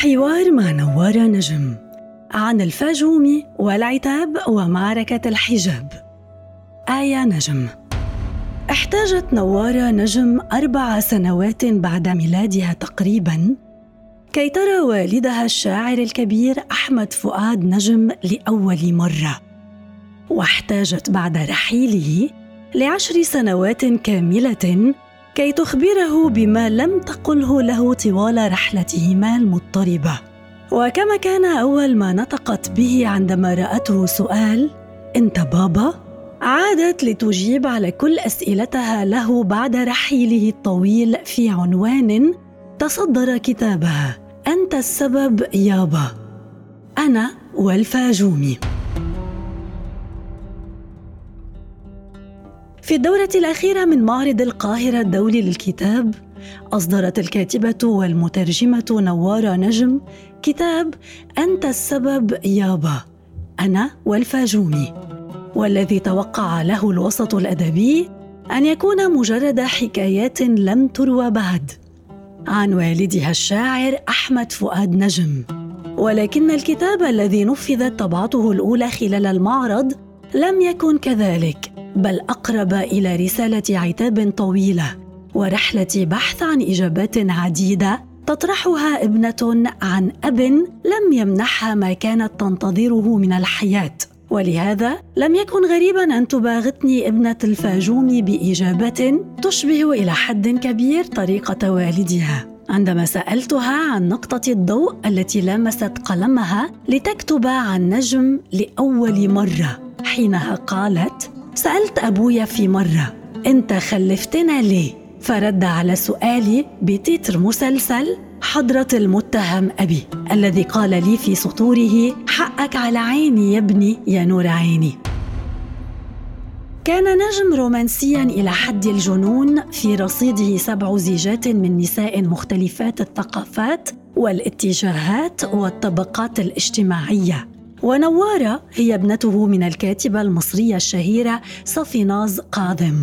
حوار مع نوارة نجم. عن الفاجوم والعتاب ومعركة الحجاب. آية نجم. احتاجت نوارة نجم أربع سنوات بعد ميلادها تقريباً كي ترى والدها الشاعر الكبير أحمد فؤاد نجم لأول مرة. واحتاجت بعد رحيله لعشر سنوات كاملة كي تخبره بما لم تقله له طوال رحلتهما المضطربة. وكما كان أول ما نطقت به عندما رأته سؤال أنت بابا؟ عادت لتجيب على كل أسئلتها له بعد رحيله الطويل في عنوان تصدر كتابها أنت السبب يابا أنا والفاجومي. في الدورة الأخيرة من معرض القاهرة الدولي للكتاب أصدرت الكاتبة والمترجمة نوارة نجم كتاب أنت السبب يابا أنا والفاجومي والذي توقع له الوسط الأدبي أن يكون مجرد حكايات لم تروى بعد. عن والدها الشاعر أحمد فؤاد نجم. ولكن الكتاب الذي نفذت طبعته الأولى خلال المعرض لم يكن كذلك. بل أقرب إلى رسالة عتاب طويلة ورحلة بحث عن إجابات عديدة تطرحها ابنة عن أب لم يمنحها ما كانت تنتظره من الحياة. ولهذا لم يكن غريبا أن تباغتني ابنة الفاجوم باجابات تشبه إلى حد كبير طريقة والدها. عندما سألتها عن نقطة الضوء التي لامست قلمها لتكتب عن نجم لأول مرة حينها قالت سألت أبويا في مرة أنت خلفتنا ليه؟ فرد على سؤالي بتتر مسلسل حضرة المتهم أبي الذي قال لي في سطوره حقك على عيني يا ابني يا نور عيني كان نجم رومانسيا إلى حد الجنون في رصيده سبع زيجات من نساء مختلفات الثقافات والاتجاهات والطبقات الاجتماعية ونوارة هي ابنته من الكاتبة المصرية الشهيرة صفيناز قاضم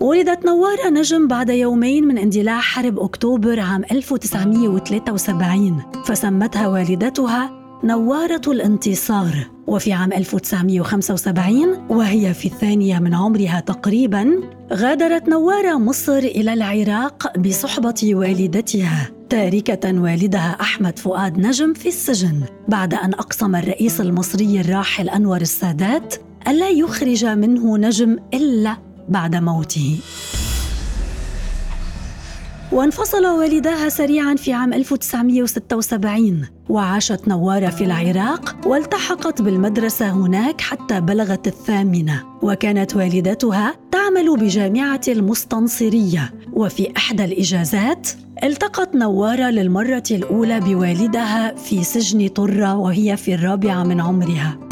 ولدت نوارة نجم بعد يومين من اندلاع حرب أكتوبر عام 1973 فسمتها والدتها نوارة الانتصار. وفي عام 1975 وهي في الثانية من عمرها تقريبا غادرت نوارة مصر إلى العراق بصحبة والدتها. تاركة والدها أحمد فؤاد نجم في السجن بعد أن أقسم الرئيس المصري الراحل أنور السادات ألا يخرج منه نجم إلا بعد موته. وانفصل والداها سريعا في عام 1976 وعاشت نوارة في العراق والتحقت بالمدرسة هناك حتى بلغت الثامنة. وكانت والدتها تعمل بجامعة المستنصرية. وفي إحدى الإجازات التقت نوارة للمرة الأولى بوالدها في سجن طرة وهي في الرابعة من عمرها.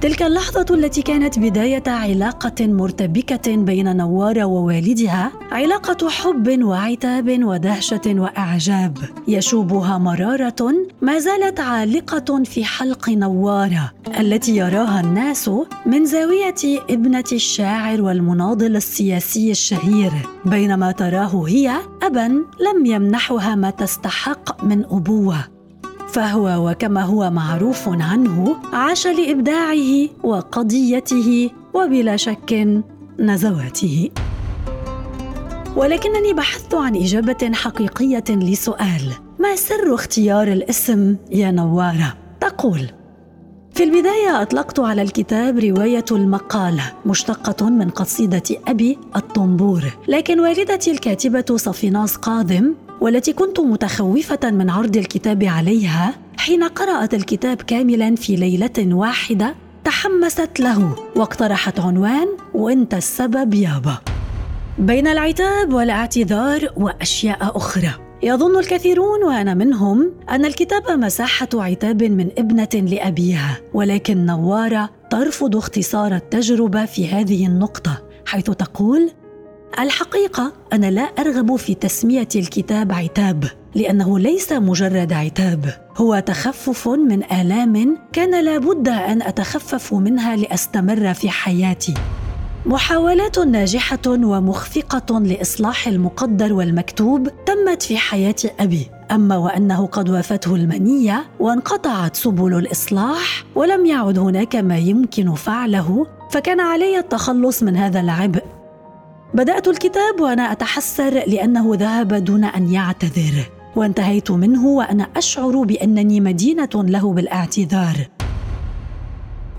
تلك اللحظة التي كانت بداية علاقة مرتبكة بين نوارة ووالدها علاقة حب وعتاب ودهشة وإعجاب. يشوبها مرارة ما زالت عالقة في حلق نوارة التي يراها الناس من زاوية ابنة الشاعر والمناضل السياسي الشهير. بينما تراه هي أبا لم يمنحها ما تستحق من أبوة. فهو وكما هو معروف عنه عاش لإبداعه وقضيته وبلا شك نزواته. ولكنني بحثت عن إجابة حقيقية لسؤال ما سر اختيار الاسم يا نوارة؟ تقول في البداية أطلقت على الكتاب رواية المقالة مشتقة من قصيدة أبي الطنبور لكن والدتي الكاتبة صفيناس قاضم والتي كنت متخوفة من عرض الكتاب عليها حين قرأت الكتاب كاملا في ليلة واحدة تحمست له واقترحت عنوان وإنت السبب يابا بين العتاب والاعتذار وأشياء أخرى يظن الكثيرون وأنا منهم أن الكتاب مساحة عتاب من ابنة لأبيها ولكن نوارة ترفض اختصار التجربة في هذه النقطة حيث تقول الحقيقة أنا لا أرغب في تسمية الكتاب عتاب لأنه ليس مجرد عتاب. هو تخفف من آلام كان لابد أن أتخفف منها لأستمر في حياتي. محاولات ناجحة ومخفقة لإصلاح المقدر والمكتوب تمت في حياة أبي. أما وأنه قد وافته المنية وانقطعت سبل الإصلاح ولم يعد هناك ما يمكن فعله فكان علي التخلص من هذا العبء. بدأت الكتاب وأنا أتحسر لأنه ذهب دون أن يعتذر وانتهيت منه وأنا أشعر بأنني مدينة له بالاعتذار.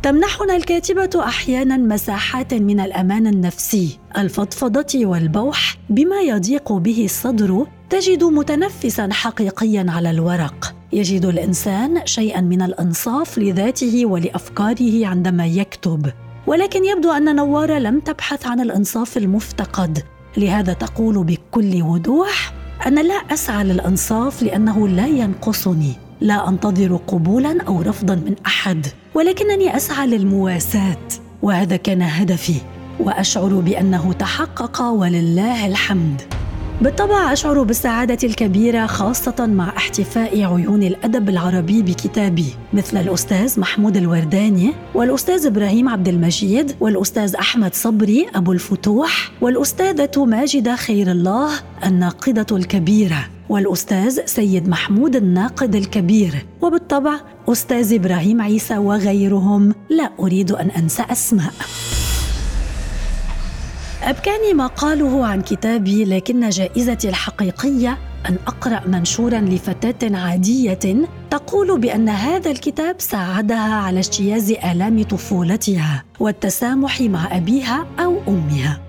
تمنحنا الكاتبة أحيانا مساحات من الأمان النفسي الفضفضة والبوح بما يضيق به الصدر تجد متنفسا حقيقيا على الورق. يجد الإنسان شيئا من الإنصاف لذاته ولأفكاره عندما يكتب. ولكن يبدو أن نواره لم تبحث عن الإنصاف المفتقد. لهذا تقول بكل وضوح أنا لا أسعى للإنصاف لأنه لا ينقصني. لا أنتظر قبولا أو رفضا من أحد. ولكنني أسعى للمواساة وهذا كان هدفي وأشعر بأنه تحقق ولله الحمد. بالطبع أشعر بالسعادة الكبيرة خاصة مع احتفاء عيون الأدب العربي بكتابي مثل الأستاذ محمود الورداني والأستاذ إبراهيم عبد المجيد والأستاذ أحمد صبري أبو الفتوح والأستاذة ماجدة خير الله الناقدة الكبيرة والأستاذ سيد محمود الناقد الكبير. وبالطبع أستاذ إبراهيم عيسى وغيرهم لا أريد أن أنسى أسماء. أبكاني ما قاله عن كتابي لكن جائزتي الحقيقية أن أقرأ منشورا لفتاة عادية تقول بأن هذا الكتاب ساعدها على اجتياز آلام طفولتها والتسامح مع أبيها أو أمها.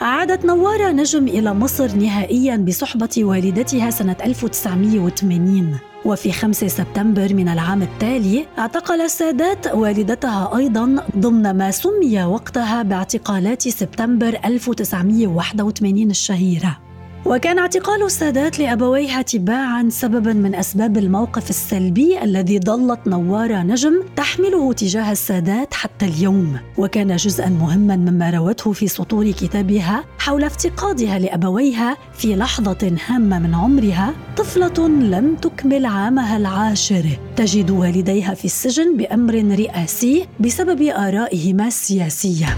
عادت نوارة نجم إلى مصر نهائيا بصحبة والدتها سنة 1980 وفي 5 سبتمبر من العام التالي اعتقل السادات والدتها أيضا ضمن ما سمي وقتها باعتقالات سبتمبر 1981 الشهيرة. وكان اعتقال السادات لأبويها تباعا سببا من أسباب الموقف السلبي الذي ظلت نواره نجم تحمله تجاه السادات حتى اليوم. وكان جزءا مهما مما روته في سطور كتابها حول افتقادها لأبويها في لحظة هامة من عمرها. طفلة لم تكمل عامها العاشر. تجد والديها في السجن بأمر رئاسي بسبب آرائهما السياسية.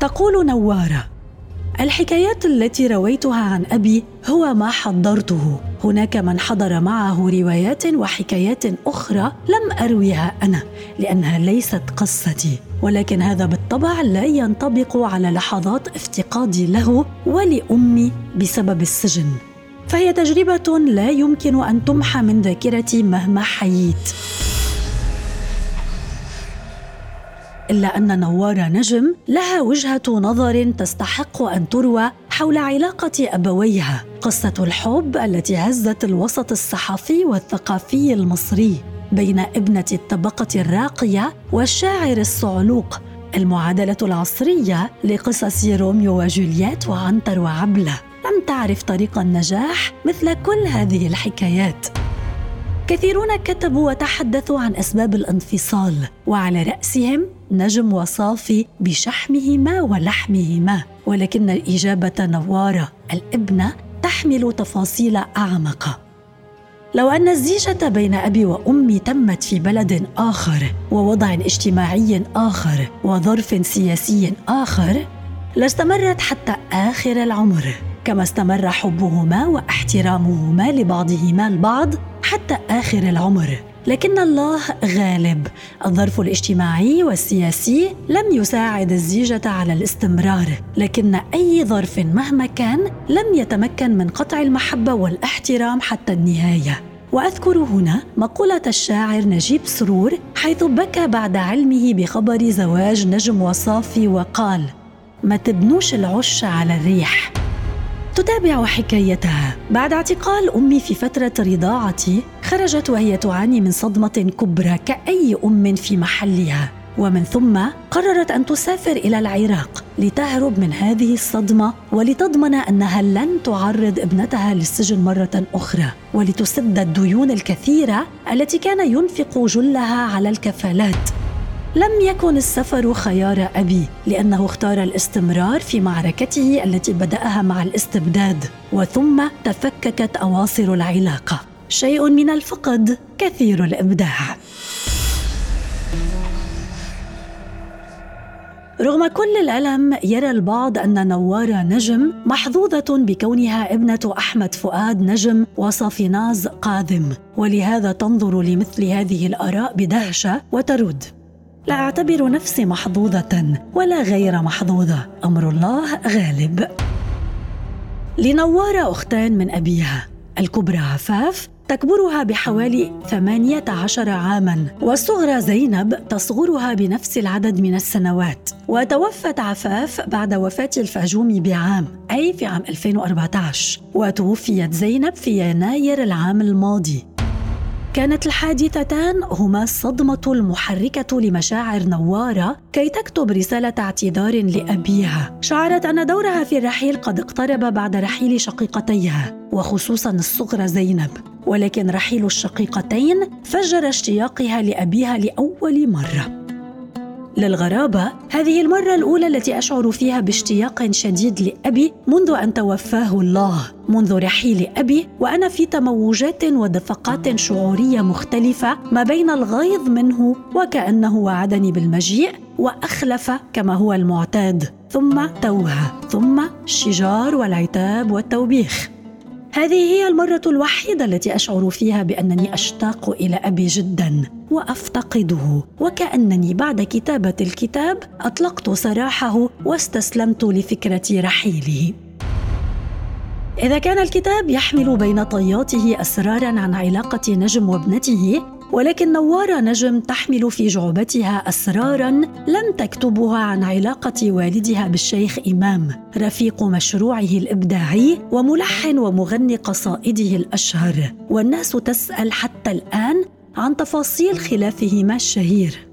تقول نواره الحكايات التي رويتها عن أبي هو ما حضرته. هناك من حضر معه روايات وحكايات أخرى لم ارويها أنا لأنها ليست قصتي. ولكن هذا بالطبع لا ينطبق على لحظات افتقادي له ولأمي بسبب السجن. فهي تجربة لا يمكن أن تمحى من ذاكرتي مهما حييت. إلا أن نوار نجم لها وجهة نظر تستحق أن تروى حول علاقة أبويها. قصة الحب التي هزت الوسط الصحفي والثقافي المصري بين ابنة الطبقة الراقية والشاعر الصعلوق المعادلة العصرية لقصص روميو وجولييت وعنتر وعبلة. لم تعرف طريق النجاح مثل كل هذه الحكايات. كثيرون كتبوا وتحدثوا عن أسباب الانفصال وعلى رأسهم نجم وصافي بشحمهما ولحمهما ولكن الاجابه نوارة الابنه تحمل تفاصيل أعمق. لو أن الزيجة بين أبي وأمي تمت في بلد آخر ووضع اجتماعي آخر وظرف سياسي آخر لاستمرت حتى آخر العمر. كما استمر حبهما واحترامهما لبعضهما البعض حتى آخر العمر. لكن الله غالب. الظرف الاجتماعي والسياسي لم يساعد الزيجة على الاستمرار. لكن أي ظرف مهما كان لم يتمكن من قطع المحبة والاحترام حتى النهاية. وأذكر هنا مقولة الشاعر نجيب سرور حيث بكى بعد علمه بخبر زواج نجم وصافي وقال ما تبنوش العش على الريح. تتابع حكايتها. بعد اعتقال أمي في فترة رضاعتي خرجت وهي تعاني من صدمة كبرى كأي أم في محلها. ومن ثم قررت أن تسافر إلى العراق لتهرب من هذه الصدمة ولتضمن أنها لن تعرض ابنتها للسجن مرة أخرى. ولتسد الديون الكثيرة التي كان ينفق جلها على الكفالات. لم يكن السفر خيار أبي لأنه اختار الاستمرار في معركته التي بدأها مع الاستبداد وثم تفككت أواصر العلاقة. شيء من الفقد كثير الإبداع. رغم كل الألم يرى البعض أن نوارة نجم محظوظة بكونها ابنة أحمد فؤاد نجم وصافيناز قادم ولهذا تنظر لمثل هذه الآراء بدهشة وترد لا أعتبر نفسي محظوظة ولا غير محظوظة. أمر الله غالب. لنوارة أختان من أبيها. الكبرى عفاف تكبرها بحوالي 18 عاما والصغرى زينب تصغرها بنفس العدد من السنوات. وتوفت عفاف بعد وفاة الفاجومي بعام أي في عام 2014 وتوفيت زينب في يناير العام الماضي. كانت الحادثتان هما الصدمة المحركة لمشاعر نوارة كي تكتب رسالة اعتذار لأبيها. شعرت أن دورها في الرحيل قد اقترب بعد رحيل شقيقتيها وخصوصا الصغرى زينب. ولكن رحيل الشقيقتين فجر اشتياقها لأبيها لأول مرة. للغرابة هذه المرة الأولى التي أشعر فيها باشتياق شديد لأبي منذ أن توفاه الله منذ رحيل أبي وأنا في تموجات ودفقات شعورية مختلفة ما بين الغيظ منه وكأنه وعدني بالمجيء وأخلف كما هو المعتاد ثم توه ثم الشجار والعتاب والتوبيخ. هذه هي المرة الوحيدة التي أشعر فيها بأنني أشتاق إلى أبي جدا وأفتقده. وكأنني بعد كتابة الكتاب أطلقت سراحه واستسلمت لفكرة رحيله. إذا كان الكتاب يحمل بين طياته أسرارا عن علاقة نجم وابنته ولكن نوارة نجم تحمل في جعبتها أسرارا لم تكتبها عن علاقة والدها بالشيخ إمام رفيق مشروعه الإبداعي وملحن ومغني قصائده الأشهر. والناس تسأل حتى الآن عن تفاصيل خلافهما الشهير.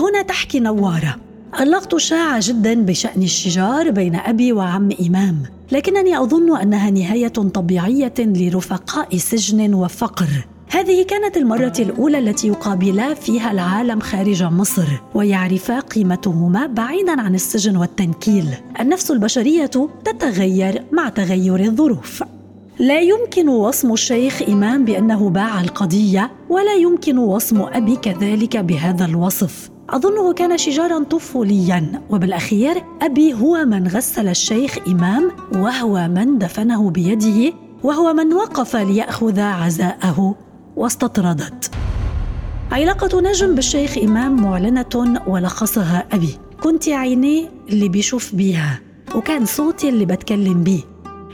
هنا تحكي نواره اللقط شاع جدا بشأن الشجار بين أبي وعم إمام لكنني أظن أنها نهاية طبيعية لرفقاء سجن وفقر. هذه كانت المرة الأولى التي يقابلا فيها العالم خارج مصر ويعرفا قيمتهما بعيدا عن السجن والتنكيل. النفس البشرية تتغير مع تغير الظروف. لا يمكن وصم الشيخ إمام بأنه باع القضية ولا يمكن وصم أبي كذلك بهذا الوصف. أظنه كان شجارا طفوليا وبالأخير أبي هو من غسل الشيخ إمام وهو من دفنه بيده وهو من وقف ليأخذ عزاءه واستطردت. علاقة نجم بالشيخ إمام معلنة ولخصها أبي. كنت عيني اللي بيشوف بيها وكان صوتي اللي بتكلم بيه.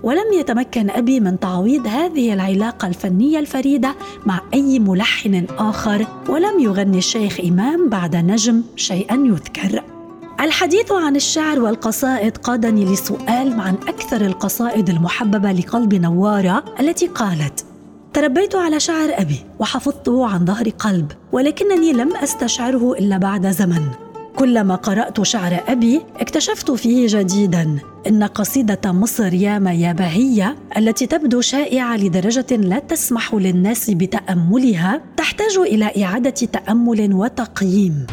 ولم يتمكن أبي من تعويض هذه العلاقة الفنية الفريدة مع أي ملحن آخر ولم يغني الشيخ إمام بعد نجم شيئا يذكر. الحديث عن الشعر والقصائد قادني لسؤال عن أكثر القصائد المحببة لقلب نوارة التي قالت تربيت على شعر أبي وحفظته عن ظهر قلب ولكنني لم أستشعره إلا بعد زمن. كلما قرأت شعر أبي اكتشفت فيه جديدا إن قصيدة مصر ياما يا بهية التي تبدو شائعة لدرجة لا تسمح للناس بتأملها تحتاج إلى إعادة تأمل وتقييم.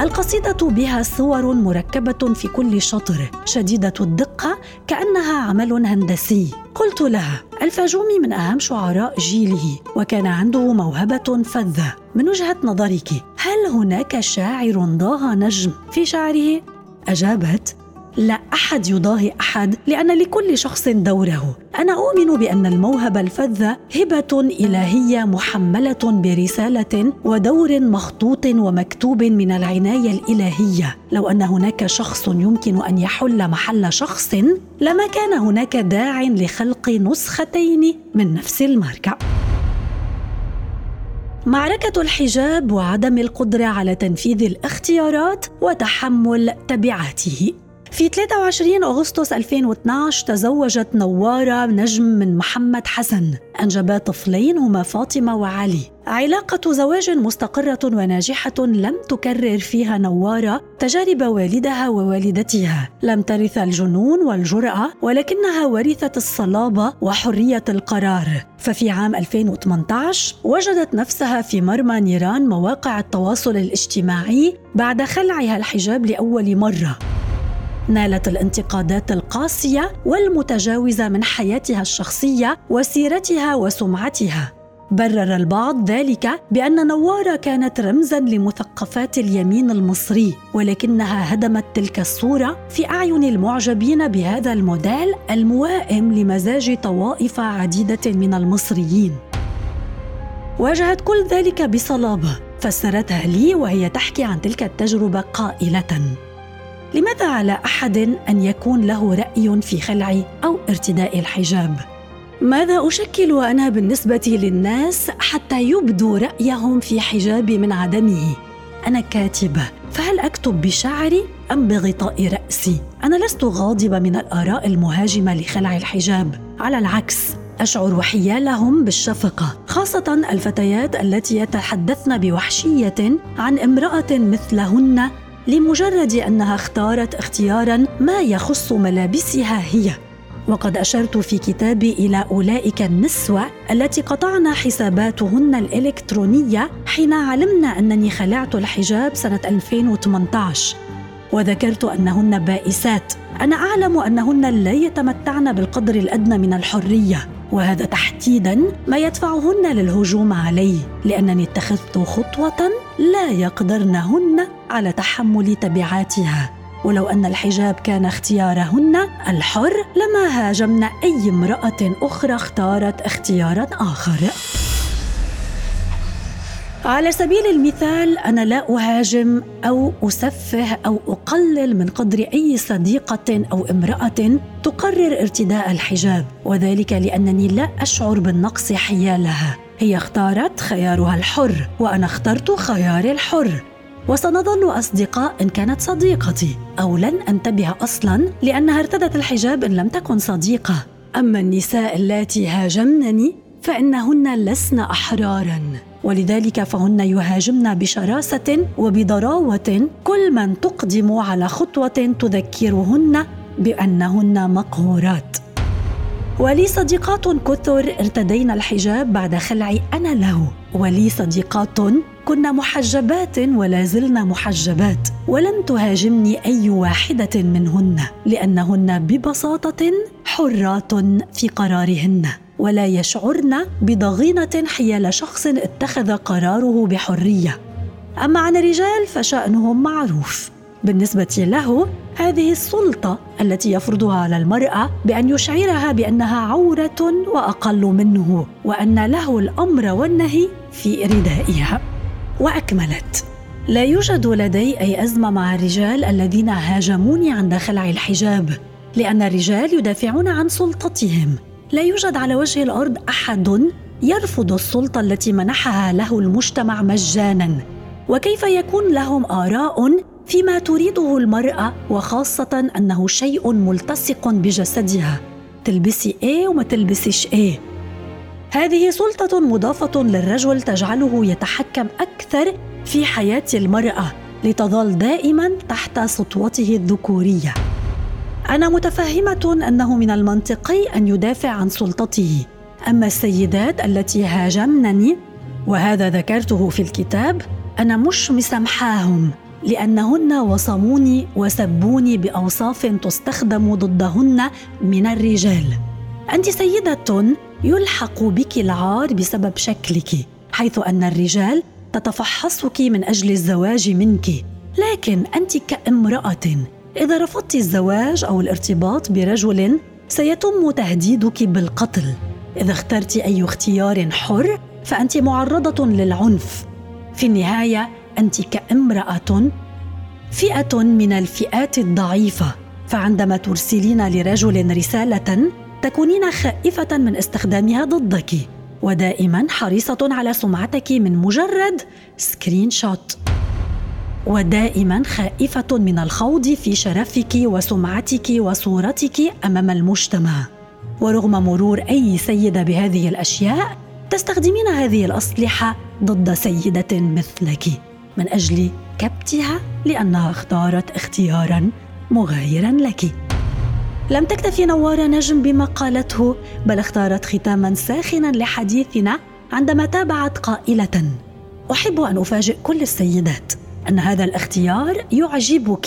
القصيدة بها صور مركبة في كل شطر شديدة الدقة كأنها عمل هندسي قلت لها الفاجومي من أهم شعراء جيله وكان عنده موهبة فذة من وجهة نظرك هل هناك شاعر ضاغ نجم في شعره؟ أجابت لا أحد يضاهي أحد لأن لكل شخص دوره. أنا أؤمن بأن الموهبة الفذة هبة إلهية محملة برسالة ودور مخطوط ومكتوب من العناية الإلهية. لو أن هناك شخص يمكن أن يحل محل شخص لما كان هناك داع لخلق نسختين من نفس الماركة. معركة الحجاب وعدم القدرة على تنفيذ الاختيارات وتحمل تبعاته. في 23 أغسطس 2012 تزوجت نوارة نجم من محمد حسن. أنجبا طفلين هما فاطمة وعلي. علاقة زواج مستقرة وناجحة لم تكرر فيها نوارة تجارب والدها ووالدتها. لم ترث الجنون والجرأة ولكنها ورثت الصلابة وحرية القرار. ففي عام 2018 وجدت نفسها في مرمى نيران مواقع التواصل الاجتماعي بعد خلعها الحجاب لأول مرة. نالت الانتقادات القاسية والمتجاوزة من حياتها الشخصية وسيرتها وسمعتها. برر البعض ذلك بأن نوارة كانت رمزا لمثقفات اليمين المصري ولكنها هدمت تلك الصورة في أعين المعجبين بهذا الموديل الموائم لمزاج طوائف عديدة من المصريين. واجهت كل ذلك بصلابة فسرتها لي وهي تحكي عن تلك التجربة قائلة. لماذا على أحد أن يكون له رأي في خلع أو ارتداء الحجاب؟ ماذا أشكل أنا بالنسبة للناس حتى يبدوا رأيهم في حجابي من عدمه؟ أنا كاتبه فهل أكتب بشعري أم بغطاء رأسي؟ أنا لست غاضبة من الآراء المهاجمة لخلع الحجاب. على العكس أشعر حيالهم بالشفقة خاصة الفتيات التي يتحدثن بوحشية عن امرأة مثلهن لمجرد أنها اختارت اختيارا ما يخص ملابسها هي. وقد أشرت في كتابي إلى أولئك النسوة التي قطعن حساباتهن الإلكترونية حين علمن أنني خلعت الحجاب سنة 2018 وذكرت أنهن بائسات. أنا أعلم أنهن لا يتمتعن بالقدر الأدنى من الحرية. وهذا تحديدا ما يدفعهن للهجوم علي لأنني اتخذت خطوة لا يقدرنهن على تحمل تبعاتها. ولو أن الحجاب كان اختيارهن الحر لما هاجمن أي امرأة أخرى اختارت اختيارا آخر. على سبيل المثال أنا لا أهاجم أو أسفه أو أقلل من قدر أي صديقة أو امرأة تقرر ارتداء الحجاب وذلك لأنني لا أشعر بالنقص حيالها. هي اختارت خيارها الحر وأنا اخترت خياري الحر. وسنظل أصدقاء إن كانت صديقتي أو لن أنتبه أصلا لأنها ارتدت الحجاب إن لم تكن صديقة. أما النساء اللاتي هاجمنني فإنهن لسن أحرارا. ولذلك فهن يهاجمن بشراسة وبضراوة كل من تقدم على خطوة تذكرهن بأنهن مقهورات. ولي صديقات كثر ارتدين الحجاب بعد خلعي أنا له. ولي صديقات كنا محجبات ولا زلنا محجبات. ولم تهاجمني أي واحدة منهن لأنهن ببساطة حرات في قرارهن. ولا يشعرن بضغينة حيال شخص اتخذ قراره بحرية. أما عن الرجال فشأنهم معروف. بالنسبة له هذه السلطة التي يفرضها على المرأة بأن يشعرها بأنها عورة وأقل منه وأن له الأمر والنهي في ردائها. وأكملت. لا يوجد لدي أي أزمة مع الرجال الذين هاجموني عند خلع الحجاب لأن الرجال يدافعون عن سلطتهم. لا يوجد على وجه الأرض أحد يرفض السلطة التي منحها له المجتمع مجانا. وكيف يكون لهم آراء فيما تريده المرأة وخاصة أنه شيء ملتصق بجسدها. تلبسي إيه وما تلبسيش إيه هذه سلطة مضافة للرجل تجعله يتحكم أكثر في حياة المرأة لتظل دائما تحت سطوته الذكورية. أنا متفهمة أنه من المنطقي أن يدافع عن سلطته. أما السيدات التي هاجمنني وهذا ذكرته في الكتاب أنا مش مسامحاهم لأنهن وصموني وسبوني بأوصاف تستخدم ضدهن من الرجال. أنت سيدة يلحق بك العار بسبب شكلك حيث أن الرجال تتفحصك من أجل الزواج منك. لكن أنت كامرأة. إذا رفضت الزواج أو الارتباط برجل سيتم تهديدك بالقتل. إذا اخترت أي اختيار حر فأنت معرضة للعنف. في النهاية أنت كامرأة فئة من الفئات الضعيفة. فعندما ترسلين لرجل رسالة تكونين خائفة من استخدامها ضدك. ودائما حريصة على سمعتك من مجرد سكرين شوت ودائما خائفة من الخوض في شرفك وسمعتك وصورتك أمام المجتمع. ورغم مرور أي سيدة بهذه الأشياء تستخدمين هذه الأسلحة ضد سيدة مثلك. من أجل كبتها لأنها اختارت اختيارا مغايرا لك. لم تكتفي نوارة نجم بما قالته بل اختارت ختاما ساخنا لحديثنا عندما تابعت قائلة أحب أن أفاجئ كل السيدات. أن هذا الاختيار يعجبك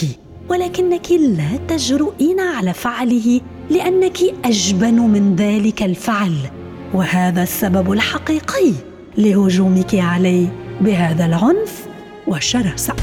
ولكنك لا تجرؤين على فعله لأنك أجبن من ذلك الفعل وهذا السبب الحقيقي لهجومك علي بهذا العنف والشراسه